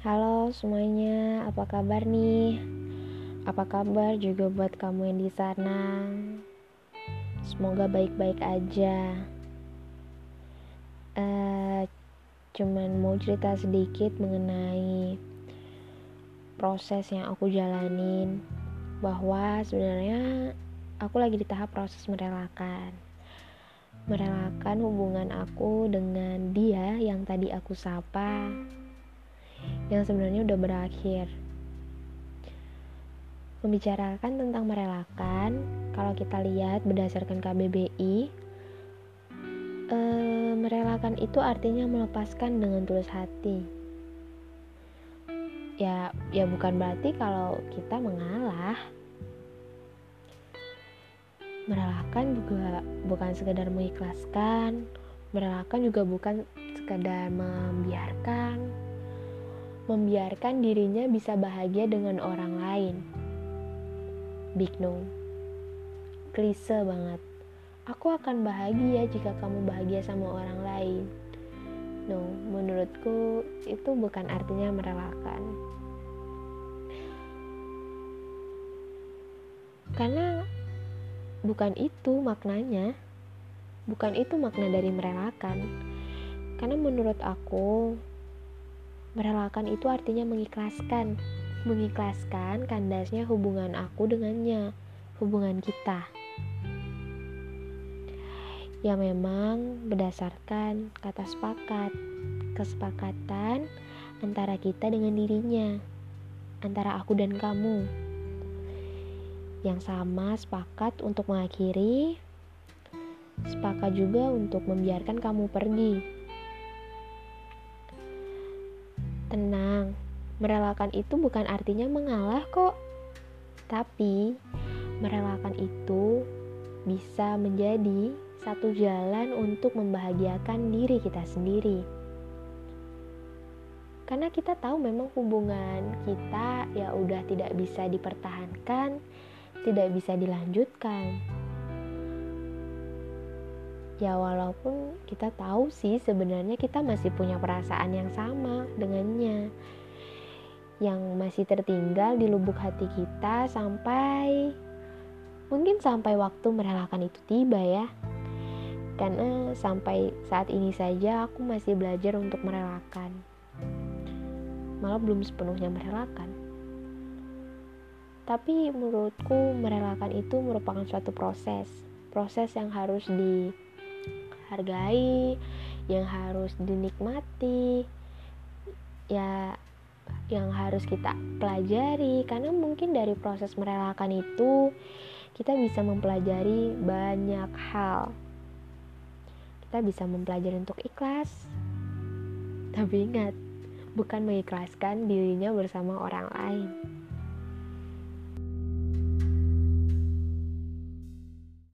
Halo semuanya, apa kabar nih? Apa kabar juga buat kamu yang di sana? Semoga baik-baik aja. Uh, cuman mau cerita sedikit mengenai proses yang aku jalanin bahwa sebenarnya aku lagi di tahap proses merelakan merelakan hubungan aku dengan dia yang tadi aku sapa yang sebenarnya udah berakhir. Membicarakan tentang merelakan, kalau kita lihat berdasarkan KBBI, eh, merelakan itu artinya melepaskan dengan tulus hati. Ya, ya bukan berarti kalau kita mengalah. Merelakan juga bukan sekedar mengikhlaskan, merelakan juga bukan sekedar membiarkan, membiarkan dirinya bisa bahagia dengan orang lain. Big no. Klise banget. Aku akan bahagia jika kamu bahagia sama orang lain. No, menurutku itu bukan artinya merelakan. Karena bukan itu maknanya. Bukan itu makna dari merelakan. Karena menurut aku, Merelakan itu artinya mengikhlaskan. Mengikhlaskan kandasnya hubungan aku dengannya, hubungan kita. Ya memang berdasarkan kata sepakat, kesepakatan antara kita dengan dirinya, antara aku dan kamu. Yang sama sepakat untuk mengakhiri, sepakat juga untuk membiarkan kamu pergi Tenang, merelakan itu bukan artinya mengalah kok. Tapi, merelakan itu bisa menjadi satu jalan untuk membahagiakan diri kita sendiri. Karena kita tahu memang hubungan kita ya udah tidak bisa dipertahankan, tidak bisa dilanjutkan ya walaupun kita tahu sih sebenarnya kita masih punya perasaan yang sama dengannya. Yang masih tertinggal di lubuk hati kita sampai mungkin sampai waktu merelakan itu tiba ya. Karena sampai saat ini saja aku masih belajar untuk merelakan. Malah belum sepenuhnya merelakan. Tapi menurutku merelakan itu merupakan suatu proses. Proses yang harus di hargai, yang harus dinikmati, ya yang harus kita pelajari karena mungkin dari proses merelakan itu kita bisa mempelajari banyak hal. Kita bisa mempelajari untuk ikhlas. Tapi ingat, bukan mengikhlaskan dirinya bersama orang lain.